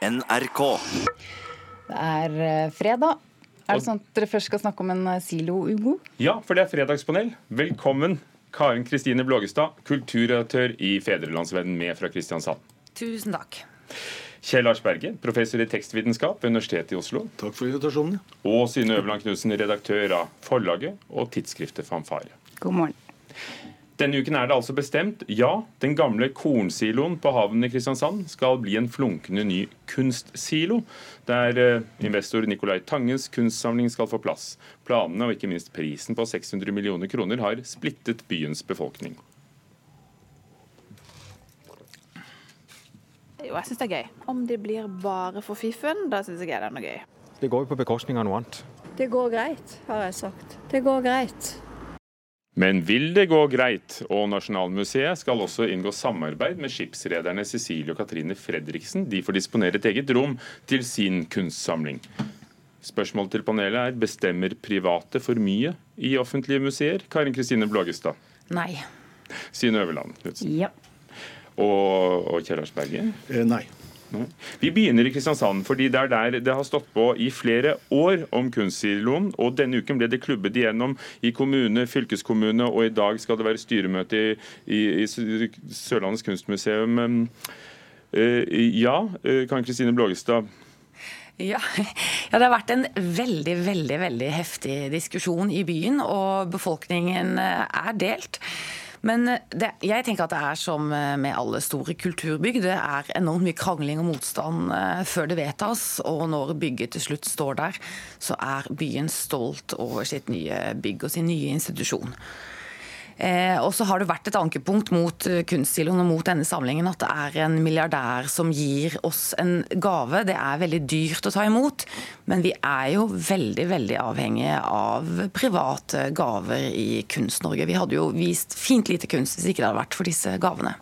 NRK. Det er eh, fredag. Er det sånn at dere først skal snakke om en eh, silo, Ugo? Ja, for det er Fredagspanel. Velkommen, Karen Kristine Blågestad, kulturredaktør i Fedrelandsvennen med fra Kristiansand. Tusen takk. Kjell Lars Berge, professor i tekstvitenskap ved Universitetet i Oslo. Takk for invitasjonen. Og Synne Øverland Knutsen, redaktør av forlaget og tidsskriftet Fanfare. God morgen. Denne uken er det altså bestemt. Ja, den gamle kornsiloen på havnen i Kristiansand skal bli en flunkende ny kunstsilo, der eh, investor Nicolai Tangens kunstsamling skal få plass. Planene og ikke minst prisen på 600 millioner kroner har splittet byens befolkning. Jo, jeg syns det er gøy. Om det blir bare for fiffen, da syns jeg det er noe gøy. Det går jo på bekostning av noe annet. Det går greit, har jeg sagt. Det går greit. Men vil det gå greit? Og Nasjonalmuseet skal også inngå samarbeid med skipsrederne Cecilie og Katrine Fredriksen. De får disponere et eget rom til sin kunstsamling. Spørsmålet til panelet er bestemmer private for mye i offentlige museer? Karin Kristine Blågestad. Nei. Sine Øverland. Knutsen. Ja. Og, og Kjell Lars Berge. Eh, nei. Vi begynner i Kristiansand, fordi det er der det har stått på i flere år om kunstsiloen. Og denne uken ble det klubbet igjennom i kommune, fylkeskommune, og i dag skal det være styremøte i, i, i Sørlandets kunstmuseum. Eh, Ja, kan Karen Kristine Blågestad. Ja. ja, det har vært en veldig, veldig, veldig heftig diskusjon i byen, og befolkningen eh, er delt. Men det, jeg tenker at det er som med alle store kulturbygg. Det er enormt mye krangling og motstand eh, før det vedtas. Og når bygget til slutt står der, så er byen stolt over sitt nye bygg og sin nye institusjon. Eh, og så har det vært et ankepunkt mot kunststiloen og mot denne samlingen at det er en milliardær som gir oss en gave. Det er veldig dyrt å ta imot, men vi er jo veldig veldig avhengige av private gaver i Kunst-Norge. Vi hadde jo vist fint lite kunst hvis ikke det hadde vært for disse gavene.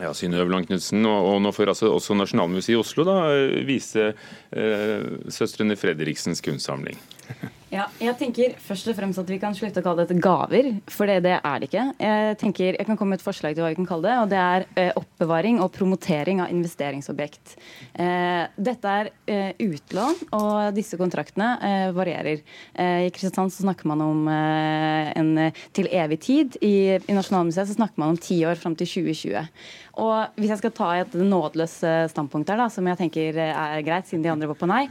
Ja, Synne Øverland Knutsen, og, og nå får altså også Nasjonalmuseet i Oslo da, vise eh, søstrene Fredriksens kunstsamling. Ja, jeg tenker først og fremst at vi kan slutte å kalle dette gaver, for det, det er det ikke. Jeg tenker, jeg kan komme med et forslag til hva vi kan kalle det, og det er eh, oppbevaring og promotering av investeringsobjekt. Eh, dette er eh, utlån, og disse kontraktene eh, varierer. Eh, I Kristiansand så snakker man om eh, en til evig tid. I, I Nasjonalmuseet så snakker man om ti år fram til 2020. Og hvis jeg skal ta et nådeløst standpunkt her, da, som jeg tenker er greit, siden de andre var på nei,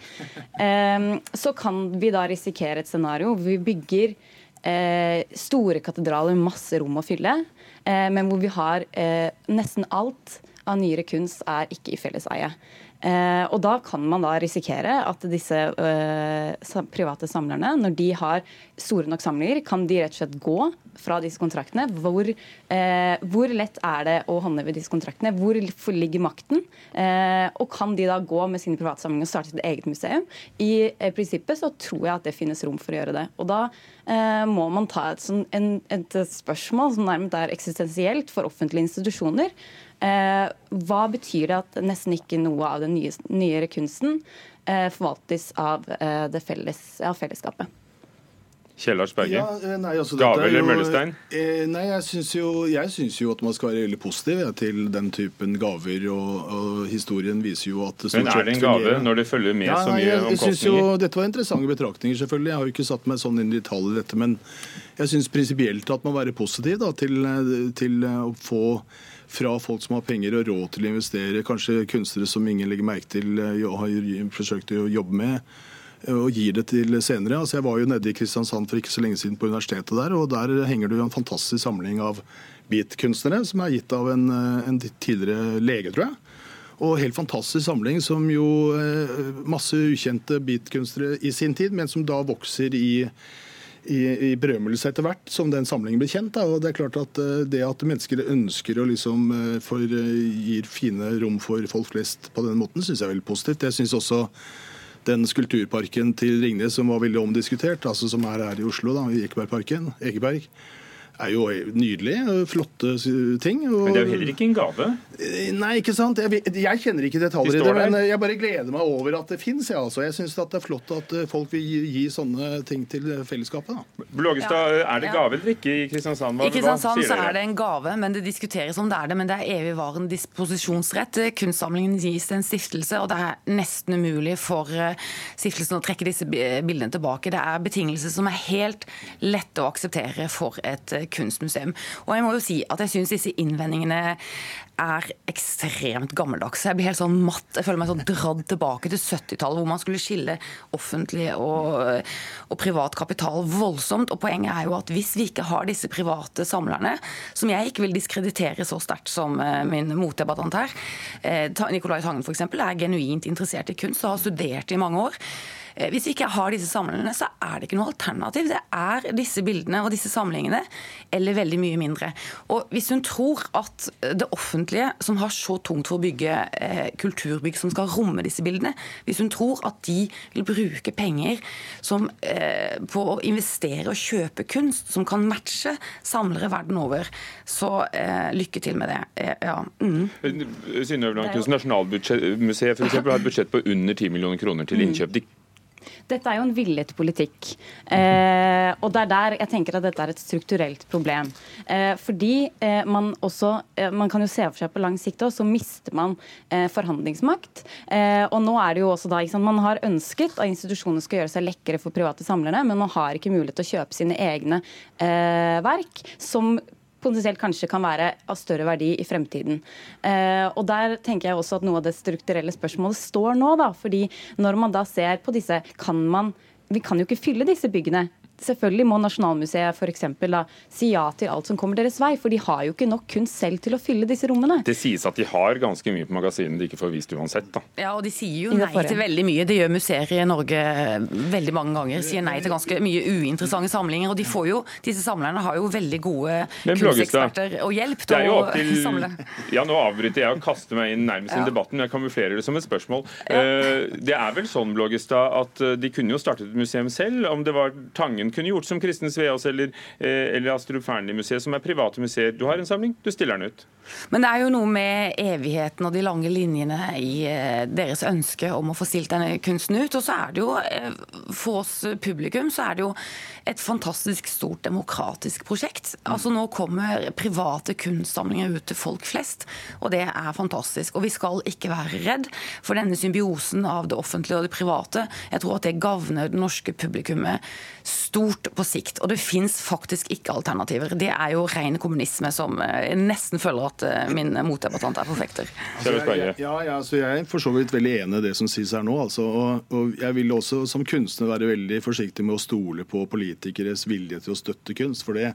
så kan vi da risikere et scenario hvor vi bygger eh, store katedraler med masse rom å fylle, eh, men hvor vi har eh, nesten alt av nyere kunst er ikke i felleseie. Eh, og da kan man da risikere at disse eh, private samlerne, når de har store nok samlinger, kan de rett og slett gå fra disse kontraktene. Hvor, eh, hvor lett er det å håndheve disse kontraktene? Hvor ligger makten? Eh, og kan de da gå med sine private samlinger og starte sitt eget museum? I eh, prinsippet så tror jeg at det finnes rom for å gjøre det. Og da eh, må man ta et, sånn, en, et spørsmål som nærmest er eksistensielt for offentlige institusjoner. Eh, hva betyr det at nesten ikke noe av den nye, nyere kunsten eh, forvaltes av, eh, det felles, av fellesskapet? Kjellars Berge. Ja, nei, altså, Gave er eller møllestein? Eh, nei, jeg syns jo, jeg syns jo at man skal være veldig positiv ja, til den typen gaver. Og, og historien viser jo at Men er det en gave fungerer. når det følger med Ja, så nei, mye jeg, jeg synes jo omkostninger? Dette var interessante betraktninger, selvfølgelig. Jeg har jo ikke satt meg sånn inn i detalj i dette. Men jeg syns prinsipielt at man må være positiv da, til, til å få fra folk som har penger og råd til å investere, kanskje kunstnere som ingen legger merke til, og har forsøkt å jobbe med, eh, og gir det til senere. Altså, jeg var jo nede i Kristiansand for ikke så lenge siden på universitetet der, og der henger det jo en fantastisk samling av beatkunstnere som er gitt av en, eh, en tidligere lege, tror jeg. Og helt fantastisk samling som jo eh, masse ukjente beatkunstnere i sin tid, men som da vokser i, i, i berømmelse etter hvert, som den samlingen blir kjent. Da. Og det er klart at eh, det at mennesker ønsker å liksom eh, for, eh, gir fine rom for folk flest på den måten, syns jeg er veldig positivt. Jeg synes også den skulpturparken til Ringnes som var veldig omdiskutert, altså som er her i Oslo, da, i Ekebergparken, Ekeberg, er jo nydelig. Flotte ting. Og... Men det er jo heller ikke en gave? Eh, nei, ikke sant. Jeg, jeg kjenner ikke detaljer De i det, men eh, jeg bare gleder meg over at det fins. Jeg, altså. jeg syns det er flott at eh, folk vil gi, gi sånne ting til fellesskapet. Da. Blågestad, er det Ja. gave eller ikke i Kristiansand? Hva, I Kristiansand hva sier så er det en gave, men det diskuteres om det er det. Men det er evigvarende disposisjonsrett. Kunstsamlingen gis til en stiftelse, og det er nesten umulig for stiftelsen å trekke disse bildene tilbake. Det er betingelser som er helt lette å akseptere for et kunstmuseum. Og jeg må jo si at jeg syns disse innvendingene er ekstremt gammeldags. Jeg blir helt sånn matt. Jeg føler meg sånn dratt tilbake til 70-tallet, hvor man skulle skille offentlig og, og privat kapital voldsomt. Og poenget er jo at hvis vi ikke har disse private samlerne, som jeg ikke vil diskreditere så sterkt som eh, min motdebattant her eh, Nicolai Tangen f.eks. er genuint interessert i kunst og har studert i mange år. Eh, Hvis vi ikke har disse samlingene, så er det ikke noe alternativ. Det er disse bildene og disse samlingene, eller veldig mye mindre. Og hvis hun tror at det offentlige, som har så tungt for å bygge eh, kulturbygg som skal romme disse bildene, hvis hun tror at de vil bruke penger som, eh, på å investere og kjøpe kunst som kan matche samlere verden over, så lykke til med det. Ja. mm. Synnøve Nasjonalmuseet for eksempel, har et budsjett på under 10 millioner kroner til innkjøp. De Dette er jo en villet politikk. Eh, og det er der jeg tenker at dette er et strukturelt problem. Eh, fordi eh, man også eh, Man kan jo se for seg på lang sikt og så mister man eh, forhandlingsmakt. Eh, og nå er det jo også da, sant, Man har ønsket at institusjonene skal gjøre seg lekkere for private samlere, men man har ikke mulighet til å kjøpe sine egne verk. som potensielt kanskje kan være av større verdi i fremtiden. Eh, og Der tenker jeg også at noe av det strukturelle spørsmålet står nå. da, fordi når man da ser på disse, kan man Vi kan jo ikke fylle disse byggene. Selvfølgelig må Nasjonalmuseet for eksempel, da, si ja til alt som kommer deres vei, for de har jo ikke nok kunst selv til å fylle disse rommene. Det sies at de har ganske mye på magasinene de ikke får vist uansett. da. Ja, og de sier jo nei til veldig mye. Det gjør museer i Norge veldig mange ganger. Sier nei til ganske mye uinteressante samlinger. Og de får jo, disse samlerne har jo veldig gode kunsteksperter og hjelp til å til samle. Ja, nå avbryter jeg og kaster meg inn nærmest i Ja. debatten. men Jeg kamuflerer det som et spørsmål. Ja. Det er vel sånn, Blågestad, at eh, de kunne jo startet et museum selv. Om det var Tangen kunne gjort som Kristin Sveaas eller, eh, eller Astrup Fearnley-museet, som er private museer. Du har en samling, du stiller den ut. Men det er jo noe med evigheten og de lange linjene i eh, deres ønske om å få stilt denne kunsten ut. Og så er det jo, eh, for oss publikum, så er det jo et fantastisk stort demokratisk prosjekt. Altså Nå kommer private kunstsamlinger ut til folk flest, og det er fantastisk. Og vi skal ikke være redd for denne symbiosen av det offentlige og det private. Jeg tror at det gagner det norske publikummet stort på sikt. Og det fins faktisk ikke alternativer. Det er jo ren kommunisme som eh, jeg nesten føler at eh, min motdebattant er forfekter. Altså, jeg, Ja, ja, så Jeg er for så vidt veldig enig i det som sies her nå. Altså, og, og Jeg vil også som kunstner være veldig forsiktig med å stole på politikeres vilje til å støtte kunst. for det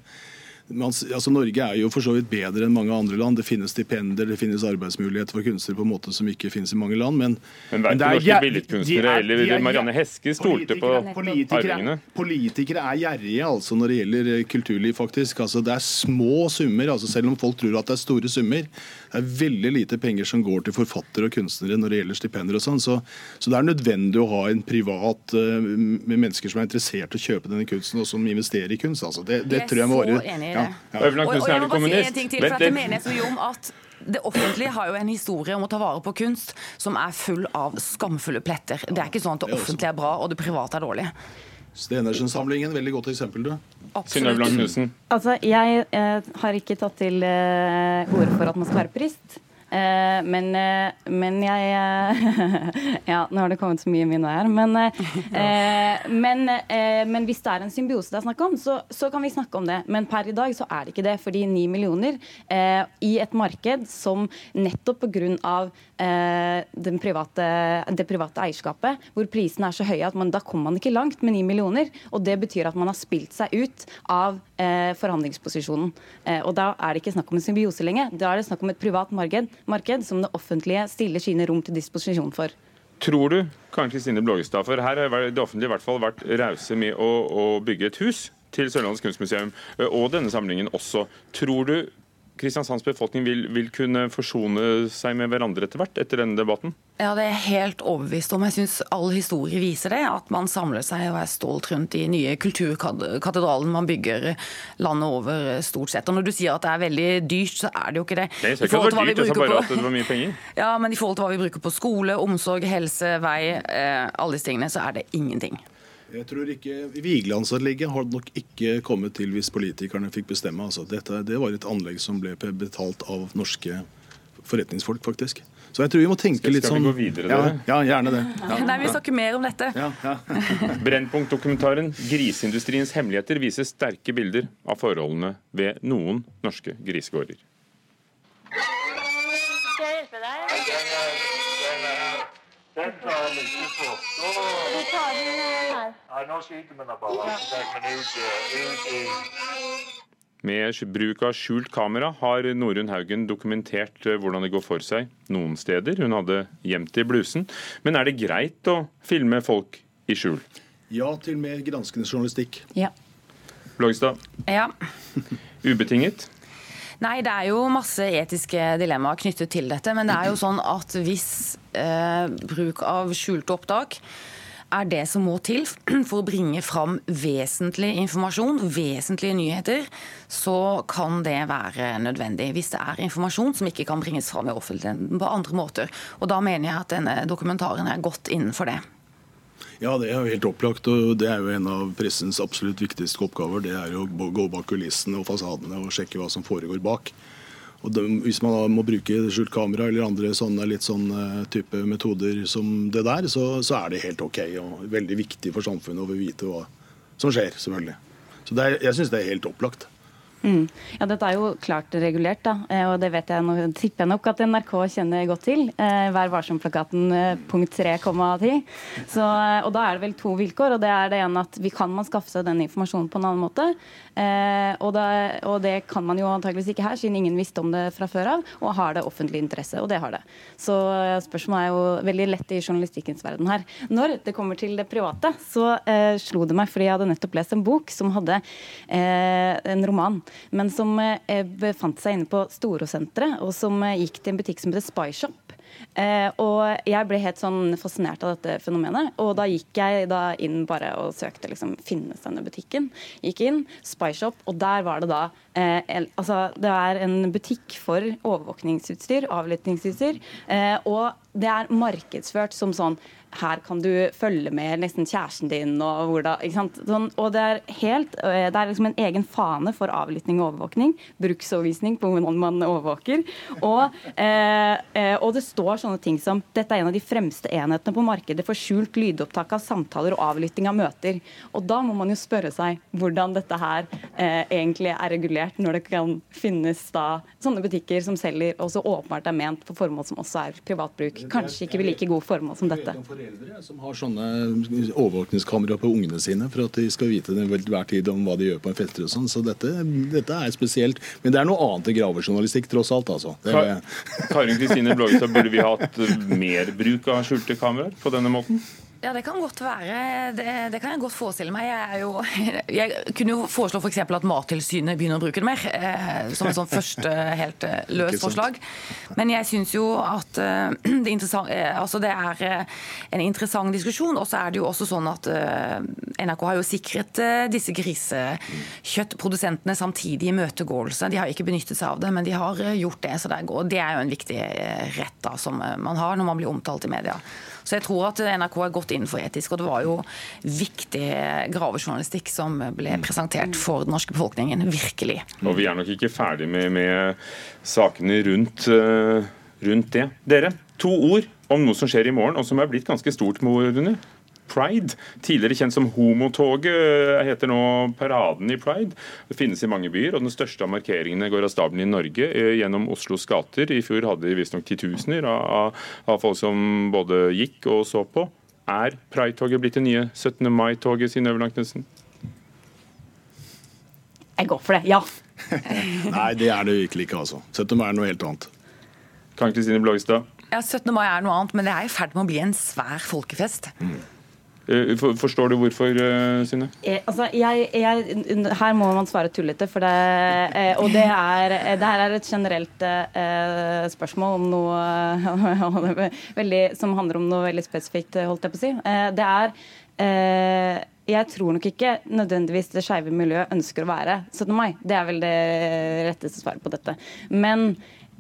man, altså Norge er jo for så vidt bedre enn mange andre land. Det finnes stipender, det finnes arbeidsmuligheter for kunstnere på en måte som ikke finnes i mange land. Men, Men verken det er norske jæv- billedkunstnere er- eller er Marianne Heske stolte på arvingene. politikere er gjerrige altså når det gjelder eh, kulturliv, faktisk. Altså, det er små summer, altså, selv om folk tror at det er store summer. Det er veldig lite penger som går til forfattere og kunstnere når det gjelder stipender og sånn. Så, så det er nødvendig å ha en privat eh, med mennesker som er interessert i å kjøpe denne kunsten, og som investerer i kunst. Altså. Det, det Jeg er tror jeg må være ja, ja. Øyvind Og, og Knutsen, jeg er må du bare si en ting til, Vent for det litt. mener jeg så mye om at det offentlige har jo en historie om å ta vare på kunst som er full av skamfulle pletter. Det er ikke sånn at det offentlige er bra og det private er dårlig. Stenersen-samlingen, veldig godt eksempel. du. Absolutt. Altså, Jeg eh, har ikke tatt til eh, orde for at man skal være purist. Eh, men, eh, men jeg eh, Ja, nå har det kommet så mye i mine her. Men, eh, men, eh, men hvis det er en symbiose det er snakk om, så, så kan vi snakke om det. Men per i dag så er det ikke det. Fordi ni millioner eh, i et marked som nettopp pga. Eh, den private, det private eierskapet, hvor prisene er så høye at man, da kommer man ikke langt med ni millioner. Og det betyr at man har spilt seg ut av eh, forhandlingsposisjonen. Eh, og da er det ikke snakk om en symbiose lenger. Da er det snakk om et privat marked, marked som det offentlige stiller sine rom til disposisjon for. Tror du, Karen Kristine Blågestad, for her har det offentlige i hvert fall vært rause med å, å bygge et hus til Sørlandets kunstmuseum, og denne samlingen også. Tror du Kristiansands befolkning vil, vil kunne forsone seg med hverandre etter hvert, etter denne debatten? Ja, Det er jeg helt overbevist om. Jeg syns all historie viser det. At man samler seg og er stolt rundt de nye kulturkatedralene man bygger landet over, stort sett. Og Når du sier at det er veldig dyrt, så er det jo ikke det. Det er ikke det var dyrt, jeg sa bare at det var mye penger. Ja, men i forhold til hva vi bruker på skole, omsorg, helse, vei, eh, alle disse tingene, så er det ingenting. Jeg tror ikke, Vigelandsanlegget hadde nok ikke kommet til hvis politikerne fikk bestemme. Altså, dette, det var et anlegg som ble betalt av norske forretningsfolk, faktisk. Så jeg tror vi må tenke skal, litt sånn Skal vi gå videre, ja, ja, gjerne det. Ja. Nei, vi snakker mer om dette. Ja, ja. Brennpunkt-dokumentaren 'Griseindustriens hemmeligheter' viser sterke bilder av forholdene ved noen norske grisegårder. Skal jeg hjelpe deg? Den klarer vi ikke på. Vi tar den her. Nei, nå skyter vi den bare. Med bruk av skjult kamera har Norunn Haugen dokumentert eh, hvordan det går for seg noen steder. Hun hadde gjemt det i blusen. Men er det greit å filme folk i skjul? ja til mer granskende journalistikk. Ja. Blågestad? Ja. ubetinget. Nei, det er jo masse etiske dilemmaer knyttet til dette. Men det er jo sånn at hvis eh, bruk av skjulte opptak er det som må til for å bringe fram vesentlig informasjon, vesentlige nyheter, så kan det være nødvendig. Hvis det er informasjon som ikke kan bringes fram i offentligheten på andre måter. Og da mener jeg at denne dokumentaren er godt innenfor det. Ja, det er jo helt opplagt. og Det er jo en av pressens absolutt viktigste oppgaver. Det er jo å gå bak kulissene og fasadene og sjekke hva som foregår bak. Og de, Hvis man da må bruke skjult kamera eller andre sånne litt sånn eh, type metoder som det der, så, så er det helt OK og veldig viktig for samfunnet å vite hva som skjer, selvfølgelig. Så er, jeg syns det er helt opplagt. Mm. Ja, Dette er jo klart regulert, da, eh, og det vet jeg nå, tipper jeg nok at NRK kjenner godt til. Eh, Vær varsom-plakaten eh, punkt 3,10. Eh, og Da er det vel to vilkår. og det er det ene at vi Kan man skaffe seg den informasjonen på en annen måte? Eh, og, det, og det kan man jo antageligvis ikke her, siden ingen visste om det fra før av. Og har det offentlig interesse, og det har det. Så spørsmålet er jo veldig lett i journalistikkens verden her. Når det kommer til det private, så eh, slo det meg, fordi jeg hadde nettopp lest en bok som hadde en roman men som eh, befant seg inne på Storosenteret, og som eh, gikk til en butikk som heter Spyshop. Eh, og jeg ble helt sånn fascinert av dette fenomenet. Og da gikk jeg da inn bare og søkte liksom finnes denne butikken. Gikk inn, Spyshop, og der var det da eh, el, Altså, det er en butikk for overvåkningsutstyr, avlyttingsutstyr, eh, og det er markedsført som sånn her kan du følge med nesten kjæresten din og hvordan ikke sant? Sånn, og det er helt eh, Det er liksom en egen fane for avlytting og overvåkning. Bruksovervisning på hvordan man overvåker. Og, eh, eh, og det står sånne ting som dette er en av de fremste enhetene på markedet for skjult lydopptak av samtaler og avlytting av møter. Og da må man jo spørre seg hvordan dette her eh, egentlig er regulert, når det kan finnes da sånne butikker som selger og så åpenbart er ment for formål som også er privatbruk. Kanskje ikke like god formål som dette foreldre som har sånne overvåkningskamera på ungene sine for at de skal vite hver tid om hva de gjør på en fester og sånn. Så dette, dette, er spesielt. Men det er noe annet enn gravejournalistikk, tross alt. altså. Karin Kristine Blågestad, burde vi hatt mer bruk av skjulte kameraer på denne måten? Ja, det kan godt være. Det, det, kan jeg godt forestille meg. Jeg, jo, jeg kunne jo foreslå f.eks. For at Mattilsynet begynner å bruke det mer. Eh, som et sånn første helt eh, løst forslag. Men jeg syns jo at eh, det, eh, altså det, er eh, en interessant diskusjon. Og så er det jo også sånn at eh, NRK har jo sikret disse grisekjøttprodusentene samtidig imøtegåelse. De har ikke benyttet seg av det, men de har gjort det. Så det, er, det er jo en viktig rett da, som man har når man blir omtalt i media. Så jeg tror at NRK er godt innenfor etisk, og det var jo viktig gravejournalistikk som ble presentert for den norske befolkningen. Virkelig. Og vi er nok ikke ferdig med, med sakene rundt, uh, rundt, det. Dere, to ord om noe som skjer i morgen, og som er blitt ganske stort. Rune. Pride, tidligere kjent som Homotoget, heter nå Paraden i Pride. Det finnes i mange byer, og den største av markeringene går av stabelen i Norge gjennom Oslos gater. I fjor hadde de visstnok titusener av, av folk som både gikk og så på. Er Pride-toget blitt det nye 17. mai-toget, Sine Øverland Knutsen? Jeg går for det, ja. Nei, det er det virkelig ikke, altså. 17. mai er noe helt annet. Kan Kristine Blågestad? Ja, 17. mai er noe annet, men det er i ferd med å bli en svær folkefest. Mm. Eh, for- Forstår du hvorfor, eh, Synne? Eh, altså, jeg, jeg, her må man svare tullete, for det, og det er, det her er et generelt spørsmål om noe veldig, som handler om noe veldig spesifikt, holdt jeg på å si. Det er jeg tror nok ikke nødvendigvis det skeive miljøet ønsker å være 17. mai. Det er vel det retteste svaret på dette. Men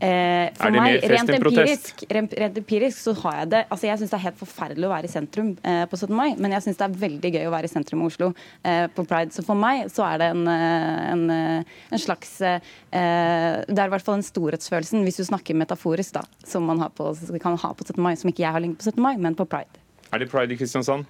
eh, for meg, rent empirisk, rent, rent empirisk, så har jeg det Altså, jeg syns det er helt forferdelig å være i sentrum eh, på 17. mai, men jeg syns det er veldig gøy å være i sentrum i Oslo eh, på pride. Så for meg så er det en, eh, en, eh, en slags eh, Det er i hvert fall den storhetsfølelsen, hvis du snakker metaforisk, da, som man har på, kan ha på 17. mai, som ikke jeg har lenge på 17. mai, men på pride. Er det pride i Kristiansand?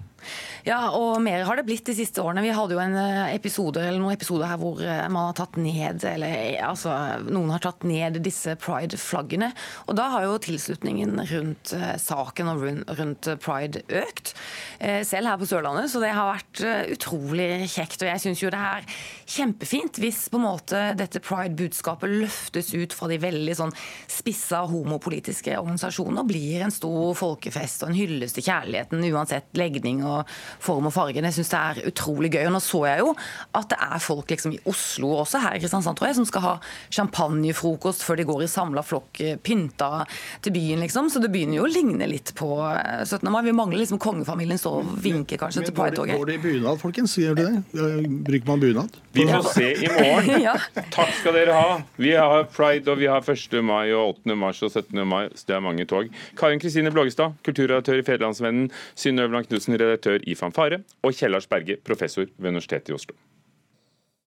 Ja, og mer har det blitt de siste årene. Vi hadde jo en eh, episode, eller noen episoder her hvor eh, man har tatt ned, eller eh, altså noen har tatt ned disse pride-flaggene. Og da har jo tilslutningen rundt saken og rundt, pride økt. Selv her på Sørlandet, så det har vært utrolig kjekt. Og jeg syns jo det er kjempefint hvis på en måte dette pride-budskapet løftes ut fra de veldig sånn spissa homopolitiske organisasjonene og blir en stor folkefest og en hyllest til kjærligheten uansett legning form og fargen. Jeg syns det er utrolig gøy. Og nå så jeg jo at det er folk liksom i Oslo også, her i Kristiansand tror jeg, som skal ha champagnefrokost før de går i samla flokk eh, pynta til byen, liksom. Så det begynner jo å ligne litt på eh, 17. mai. Vi mangler liksom kongefamilien står og vinker kanskje til Pride-toget. går det i bunad, folkens? Gjør det det? Bruker man bunad? Vi får se i morgen. Ja. Takk skal dere ha. Vi har pride, og vi har 1. mai og 8. mars og 17. mai. Så det er mange tog. Karin Kristine Blågestad, kulturredaktør i Federlandsvennen. Synnøve Lang Knutsen, redaktør i Fanfare. Og Kjellars Berge, professor ved Universitetet i Oslo.